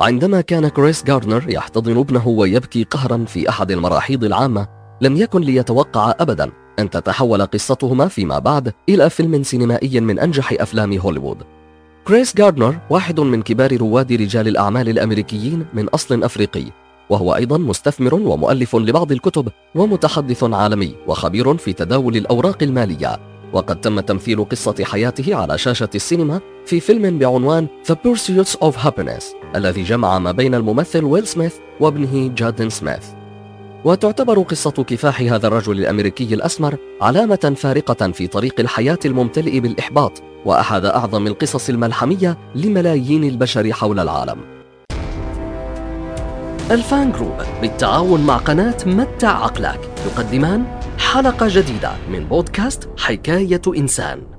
عندما كان كريس جاردنر يحتضن ابنه ويبكي قهرا في أحد المراحيض العامة لم يكن ليتوقع أبدا أن تتحول قصتهما فيما بعد إلى فيلم سينمائي من أنجح أفلام هوليوود. كريس جاردنر واحد من كبار رواد رجال الأعمال الأمريكيين من أصل أفريقي وهو أيضا مستثمر ومؤلف لبعض الكتب ومتحدث عالمي وخبير في تداول الأوراق المالية. وقد تم تمثيل قصة حياته على شاشة السينما في فيلم بعنوان The Pursuits of Happiness. الذي جمع ما بين الممثل ويل سميث وابنه جادن سميث. وتعتبر قصة كفاح هذا الرجل الأمريكي الأسمر علامة فارقة في طريق الحياة الممتلئ بالإحباط وأحد أعظم القصص الملحمية لملايين البشر حول العالم. الفان جروب بالتعاون مع قناة متع عقلك يقدمان حلقة جديدة من بودكاست حكاية إنسان.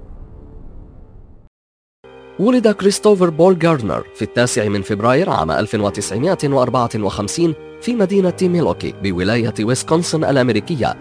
ولد كريستوفر بول جاردنر في التاسع من فبراير عام 1954 في مدينة ميلواكي بولاية ويسكونسن الأمريكية.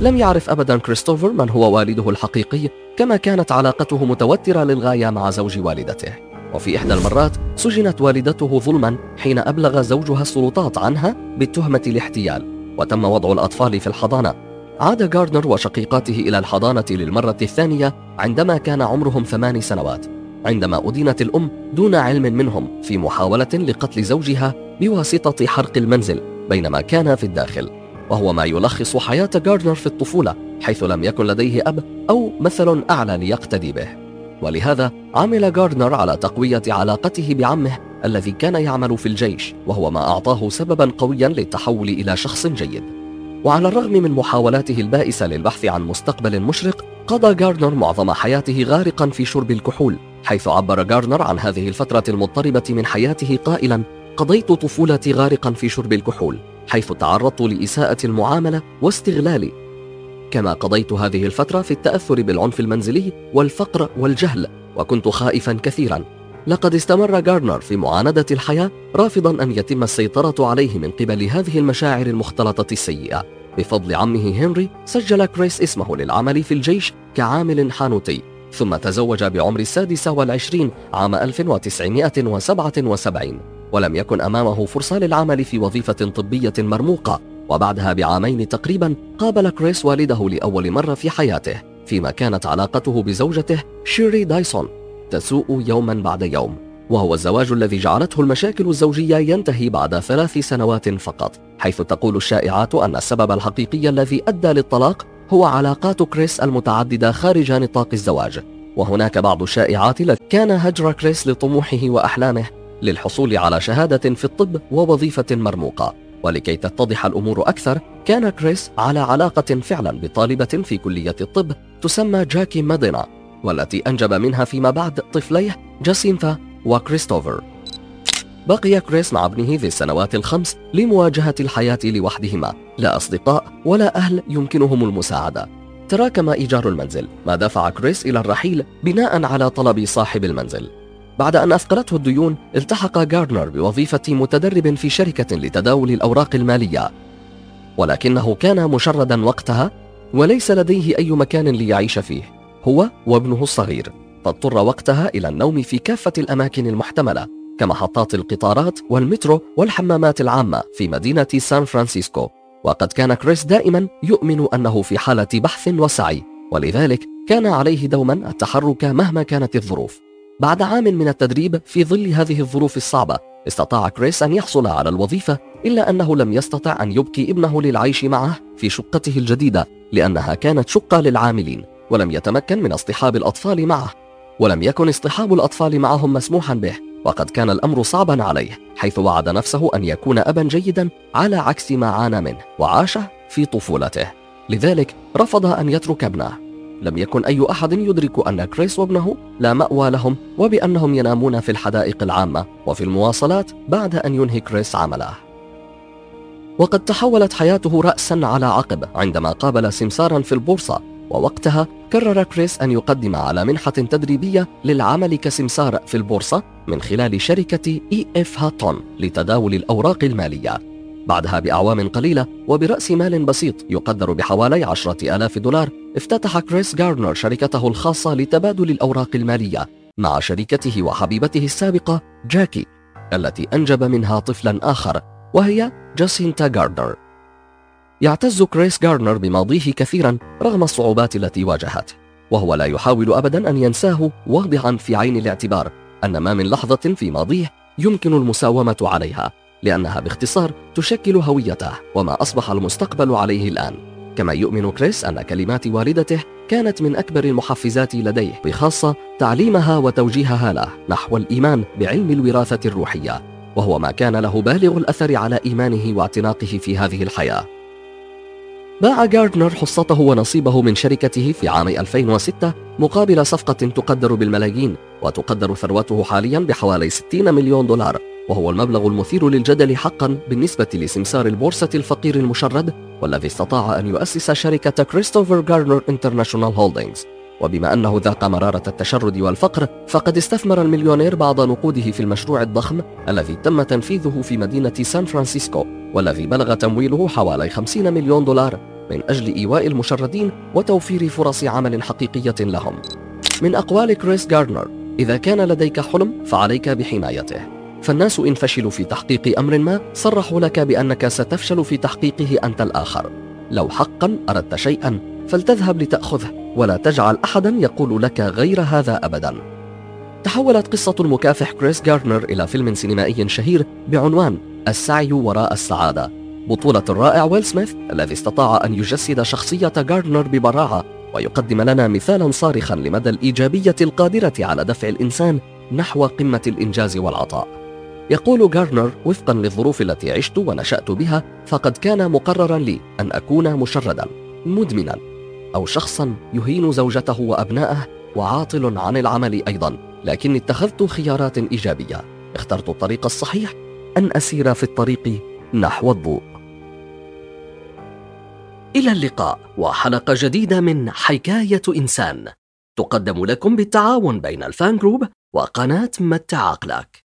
لم يعرف أبدا كريستوفر من هو والده الحقيقي كما كانت علاقته متوترة للغاية مع زوج والدته. وفي إحدى المرات سجنت والدته ظلما حين أبلغ زوجها السلطات عنها بتهمة الاحتيال وتم وضع الأطفال في الحضانة. عاد جاردنر وشقيقاته إلى الحضانة للمرة الثانية عندما كان عمرهم ثمان سنوات. عندما أدينت الأم دون علم منهم في محاولة لقتل زوجها بواسطة حرق المنزل بينما كان في الداخل وهو ما يلخص حياة جاردنر في الطفولة حيث لم يكن لديه أب أو مثل أعلى ليقتدي به. ولهذا عمل جاردنر على تقوية علاقته بعمه الذي كان يعمل في الجيش وهو ما أعطاه سببا قويا للتحول إلى شخص جيد. وعلى الرغم من محاولاته البائسة للبحث عن مستقبل مشرق قضى جاردنر معظم حياته غارقا في شرب الكحول حيث عبر جاردنر عن هذه الفترة المضطربة من حياته قائلا قضيت طفولتي غارقا في شرب الكحول حيث تعرضت لإساءة المعاملة واستغلالي. كما قضيت هذه الفترة في التأثر بالعنف المنزلي والفقر والجهل وكنت خائفا كثيرا. لقد استمر جاردنر في معاندة الحياة رافضا أن يتم السيطرة عليه من قبل هذه المشاعر المختلطة السيئة. بفضل عمه هنري سجل كريس اسمه للعمل في الجيش كعامل حانوتي. ثم تزوج بعمر السادسة والعشرين عام 1977 ولم يكن أمامه فرصة للعمل في وظيفة طبية مرموقة وبعدها بعامين تقريبا قابل كريس والده لأول مرة في حياته فيما كانت علاقته بزوجته شيري دايسون تسوء يوما بعد يوم وهو الزواج الذي جعلته المشاكل الزوجية ينتهي بعد ثلاث سنوات فقط حيث تقول الشائعات أن السبب الحقيقي الذي أدى للطلاق هو علاقات كريس المتعددة خارج نطاق الزواج وهناك بعض الشائعات التي كان هجر كريس لطموحه وأحلامه للحصول على شهادة في الطب ووظيفة مرموقة. ولكي تتضح الأمور أكثر كان كريس على علاقة فعلا بطالبة في كلية الطب تسمى جاكي مادينا والتي أنجب منها فيما بعد طفليه جاسينثا وكريستوفر. بقي كريس مع ابنه ذي السنوات الخمس لمواجهة الحياة لوحدهما. لا أصدقاء ولا أهل يمكنهم المساعدة. تراكم إيجار المنزل ما دفع كريس إلى الرحيل بناء على طلب صاحب المنزل. بعد أن أثقلته الديون التحق جاردنر بوظيفة متدرب في شركة لتداول الأوراق المالية. ولكنه كان مشردا وقتها وليس لديه أي مكان ليعيش فيه. هو وابنه الصغير. فاضطر وقتها إلى النوم في كافة الأماكن المحتملة. كمحطات القطارات والمترو والحمامات العامة في مدينة سان فرانسيسكو. وقد كان كريس دائما يؤمن أنه في حالة بحث وسعي ولذلك كان عليه دوما التحرك مهما كانت الظروف. بعد عام من التدريب في ظل هذه الظروف الصعبة استطاع كريس أن يحصل على الوظيفة إلا أنه لم يستطع أن يبقي ابنه للعيش معه في شقته الجديدة لأنها كانت شقة للعاملين ولم يتمكن من اصطحاب الأطفال معه. ولم يكن اصطحاب الأطفال معهم مسموحا به. وقد كان الأمر صعبا عليه حيث وعد نفسه أن يكون أبا جيدا على عكس ما عانى منه وعاش في طفولته. لذلك رفض أن يترك ابنه. لم يكن أي أحد يدرك أن كريس وابنه لا مأوى لهم وبأنهم ينامون في الحدائق العامة وفي المواصلات بعد أن ينهي كريس عمله. وقد تحولت حياته رأسا على عقب عندما قابل سمسارا في البورصة ووقتها قرر كريس أن يقدم على منحة تدريبية للعمل كسمسار في البورصة من خلال شركة E.F. Hutton لتداول الأوراق المالية. بعدها بأعوام قليلة وبرأس مال بسيط يقدر بحوالي عشرة آلاف دولار افتتح كريس جاردنر شركته الخاصة لتبادل الأوراق المالية مع شريكته وحبيبته السابقة جاكي التي أنجب منها طفلا آخر وهي جاسينتا جاردنر يعتز كريس جاردنر بماضيه كثيرا رغم الصعوبات التي واجهته وهو لا يحاول أبدا أن ينساه واضعا في عين الاعتبار أن ما من لحظة في ماضيه يمكن المساومة عليها لأنها باختصار تشكل هويته وما أصبح المستقبل عليه الآن. كما يؤمن كريس أن كلمات والدته كانت من أكبر المحفزات لديه بخاصة تعليمها وتوجيهها له نحو الإيمان بعلم الوراثة الروحية وهو ما كان له بالغ الأثر على إيمانه واعتناقه في هذه الحياة. باع جاردنر حصته ونصيبه من شركته في عام 2006 مقابل صفقة تقدر بالملايين وتقدر ثروته حاليا بحوالي 60 مليون دولار وهو المبلغ المثير للجدل حقا بالنسبة لسمسار البورصة الفقير المشرد والذي استطاع أن يؤسس شركة كريستوفر جاردنر انترناشونال هولدينجز وبما أنه ذاق مرارة التشرد والفقر فقد استثمر المليونير بعض نقوده في المشروع الضخم الذي تم تنفيذه في مدينة سان فرانسيسكو والذي بلغ تمويله حوالي 50 مليون دولار. من أجل إيواء المشردين وتوفير فرص عمل حقيقية لهم. من أقوال كريس جاردنر إذا كان لديك حلم فعليك بحمايته. فالناس إن فشلوا في تحقيق أمر ما صرحوا لك بأنك ستفشل في تحقيقه أنت الآخر. لو حقا أردت شيئا فلتذهب لتأخذه ولا تجعل أحدا يقول لك غير هذا أبدا. تحولت قصة المكافح كريس جاردنر إلى فيلم سينمائي شهير بعنوان السعي وراء السعادة. بطولة الرائع ويل سميث الذي استطاع أن يجسد شخصية جاردنر ببراعة ويقدم لنا مثالا صارخا لمدى الإيجابية القادرة على دفع الإنسان نحو قمة الإنجاز والعطاء. يقول جاردنر وفقا للظروف التي عشت ونشأت بها فقد كان مقررا لي أن أكون مشردا مدمنا أو شخصا يهين زوجته وأبنائه وعاطل عن العمل أيضا لكني اتخذت خيارات إيجابية. اخترت الطريق الصحيح أن أسير في الطريق نحو الضوء. إلى اللقاء وحلقة جديدة من حكاية إنسان. تقدم لكم بالتعاون بين الفان جروب وقناة متع عقلك